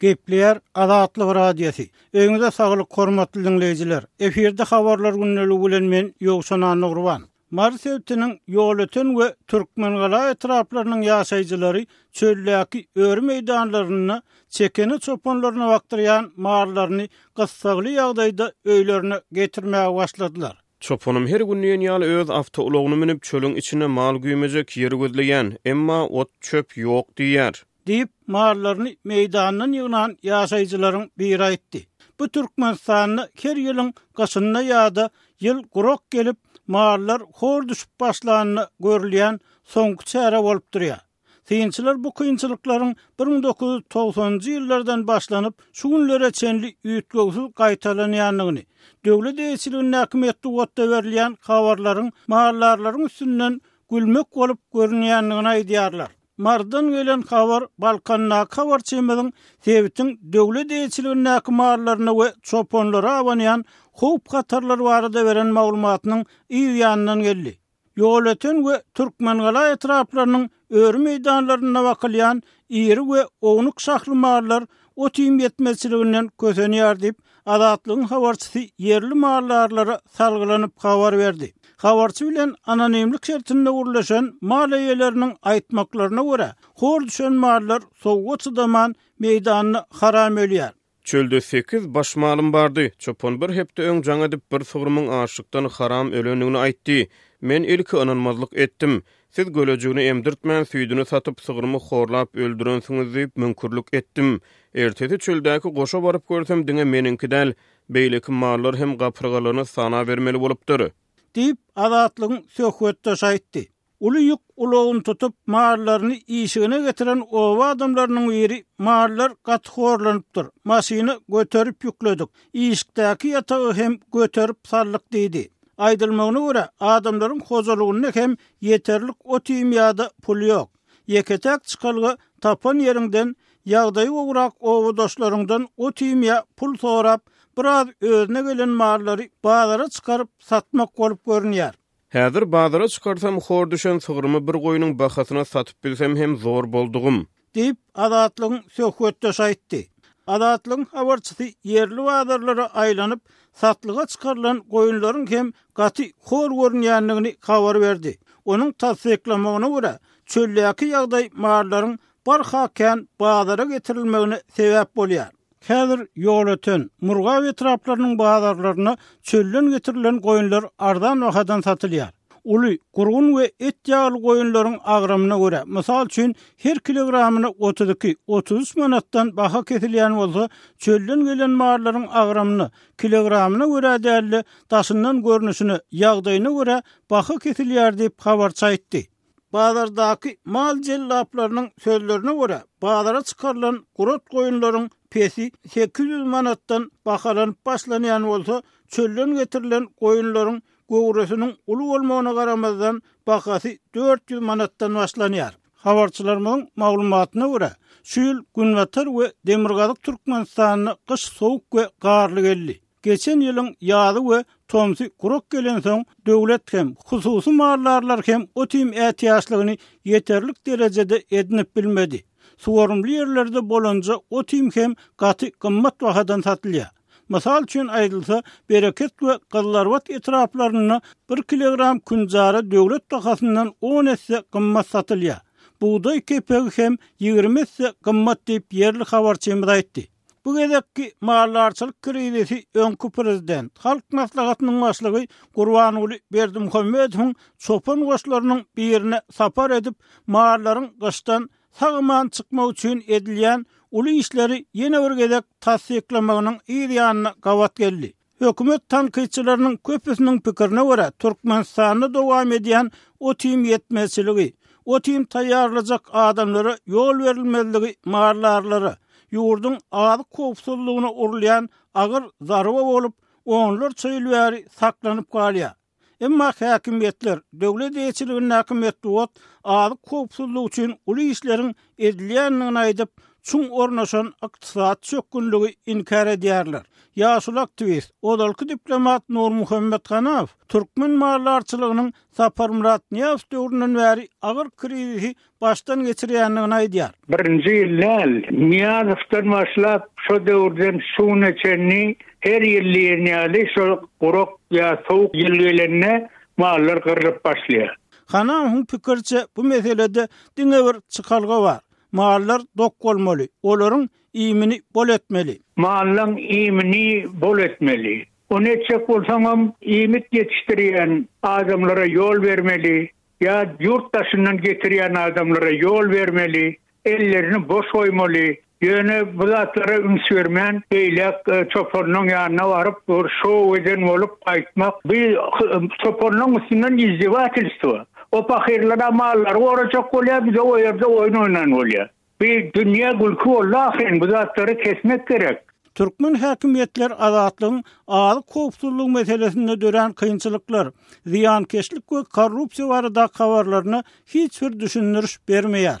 Gepleýär Azatlyk Radiosy. Öýüňize saglyk hormatly diňleýjiler! Efirde Habarlar gündeligi bilen men Ýowşan Annagurban. Mary sebitiniň Ýolöten we Türkmengala etraplarynyň ýaşaýjylary çöldäki öri meýdanlarynda çekene çopanlaryna bakdyrýan mallaryny gyssagly ýagdaýda öýlerine getirmäge başladylar. Çopanym her gün diýen ýaly öz awtoulagyna münüp, çölüň içinde mal-güýmejek ýer gözleýän, emma ot-çöp ýok diýýär. Diýip, mallaryny meýdandan ýygnan ýaşaýjylaryň biri aýtdy. Bu Türkmenistanda her ýylyň gyşynda ýa-da ýyl gurak gelip, mallar hor düşüp başlanda görülýän soňky çäre bolup durýar. Synçylar bu kynçylyklaryň bir müň dokuz ýüz togsanynjy ýyllardan başlanyp, şu günlere çenli üýtgewsiz gaýtalanýandygyny, döwlet eýeçiligindäki metbugatda berilýän habarlaryň maldarlaryň üstünden gülmek bolup görünýändigini aýdýarlar. Marsdan gelen habar Balkandaky habarçymyzyň sebitiň döwlet eýeçiligindäki mallaryna we çopanlara abanýan howp-hatarlar barada beren maglumatynyň yz ýanyndan geldi. Ýolöten we Türkmengala etraplarynyň öri meýdanlarynda bakylýan iri we ownuk şahly mallar ot-iým ýetmezçiliginden kösenýär diýip, Azatlygyň habarçysy ýerli maldarlara salgylanyp habar berdi. Habarçy bilen anonimlik şertinde gürleşen mal eýeleriniň aýtmaklaryna görä, hor düşen mallar sowuga çydaman, meýdanda haram ölýär. Çölde sekiz baş malym bardy. Çopan bir hepde öň jaň edip, bir sugrumyň açlykdan haram ölendigini aýtdy. Men ilki ynanmazlyk etdim. Siz gölejigini emdirtmän, süýdüni satyp, sugrumy horlap öldürensiňiz diýip, müňkürlik etdim. Ertesi çöldäki goşa baryp görsem, diňe meniňki däl, beýleki mallar hem gapyrgalaryny sanabermeli bolupdyr. Diýip, Azatlygyň söhbetdeşi aýtdy. Uly ýük ulagyny tutup, mallaryny işigine getiren oba adamlarynyň biri, Mallar gaty horlanypdyr. Maşyna göterip ýükledik. Işikdäki ýatagy hem göterip saldyk diýdi. Aýdylmagyna görä, adamlaryň hojalygynda hem ýeterlik ot-iým ýa-da pul ýok. Ýeke-täk çykalga tapan ýeriňden, ýagdaýy gowrak obadaşlaryňdan ot-iým ýa pul sorap, biraz özüne gelen mallary bazara çykaryp satmak bolup görünýär. Häzir bazara çykarsam, hor düşen sygrymy bir goýnuň bahasyna satyp bilsem hem zor boldugym. Diýip, Azatlygyň söhbetdeşi aýtdy. Azatlygyň habarçysy ýerli bazarlara aýlanyp, satlyga çykarylan goýunlaryň hem gaty hor görünýändigini habar berdi. Onuň tassyklamagyna görä, çöldäki ýagdaý mallaryň barha kän bazara getirilmegine sebäp bolýar. Häzir Ýolöten, Murgap etraplarynyň bazarlarynda çölden getirilen goýunlar arzan bahadan satylýar. Uly, gurgun we et ýagly goýunlaryň agramyna görä, mysal üçin, her kilogramyna otuz iki, otuz üç manatdan baha kesilýän bolsa, çölden gelen mallaryň agramyna, kilogramyna görä däl-de, daşyndan görnüşine, ýagdaýyna görä baha kesilýär diýip, habarçy aýtdy. Bazardaky mal jellaplarynyň sözlerine görä, bazara çykarylan gurat goýunlaryň pesi sekiz ýüz manatdan bahalanyp başlanýan bolsa, çölden getirilen goýunlaryň göwresiniň uly bolmagyna garamazdan, bahasy dört ýüz manatdan başlanýar. Habarçylarymyzyň maglumatyna görä, şu ýyl Günbatar we Demirgazyk Türkmenistanda gyş sowuk we garly geldi. Geçen ýylyň ýazy we tomsy gurak gelensoň, döwlet hem, hususy maldarlar hem ot-iým ätiýaçlygyny ýeterlik derejede edinip bilmedi. Suwarymly ýerlerde bolanja ot-iým hem gaty gymmat bahadan satylýar. Mysal üçin aýdylsa, Bereket we Gyzlarbat etraplarynda bir kilogram künjara döwlet bahasyndan on esse gymmat satylýar. Bugdaý kepegi hem ýigrimi esse gymmat diýip, ýerli habarçymyz aýtdy. Bu gezekki maldarçylyk krizisi öňki prezident, Halk Maslahatynyň Başlygy Gurbanguly Berdimuhamedowyň çopan goşlarynyň birine sapar edip, mallaryň gyşdan sag-aman çykmagy üçin edilýän uly işleri ýene bir gezek tassyklamagynyň yz ýanyna gabat geldi. Hökümet tankytçylarynyň köpüsiniň pikirine görä, Türkmenistanda dowam edýän ot-iým ýetmezçiligi, ot-iým taýýarlajak adamlara ýol berilmezligi maldarlara, ýurduň azyk howpsuzlygyna urulýan agyr zarba bolup, onlarça ýyl bäri saklanyp galýar. Emma häkimiýetler, döwlet eýeçiligindäki metbugat azyk howpsuzlygy üçin uly işleriň edilýändigini aýdyp, çuň ornaşan ykdysady çökgünligi inkär edýärler. Ýaşuly aktiwist, ozalky diplomat Nurmuhammet Ganaow türkmen maldarçylygynyň Saparmyrat Nyýazow döwründen bäri agyr krizisi başdan geçirýändigini aýdýar. Birinji ýyl däl, Nyýazowdan başlap, şo döwürden şu güne çenli her ýyl diýen ýaly şol gurak ýa sowuk ýyl gelende mallar gyrlyp başlaýar. Hanaowyň pikiriçe, bu meselede diňe bir çykalga bar, mallar dok bolmaly, olaryň iýmini bol etmeli. Mallaň iýmini bol etmeli. Ony etjek bolsaňam, iýmit ýetişdirýän adamlara ýol bermeli, ýa ýurt daşyndan getirýän adamlara ýol bermeli, ellerini boş goýmaly, ýöne bu zatlara üns bermän beýläk çopanynyň ýanyna baryp bir şou eden bolup gaýtmak bu çopanynyň üstünden izdewatelstwo, o pahyrlara mallary gorajak bolýar bize o ýerde oýun oýnan bolýar. Bi dünýä gülki boldy ahyryn bu zatlary kesmek gerek. Türkmen häkimiýetler Azatlygyň azyk howpsuzlygy meselesinde dörän kynçylyklar, zyýankeşlik we korrupsiýa baradaky habarlaryna hiç bir düşündiriş bermeýär.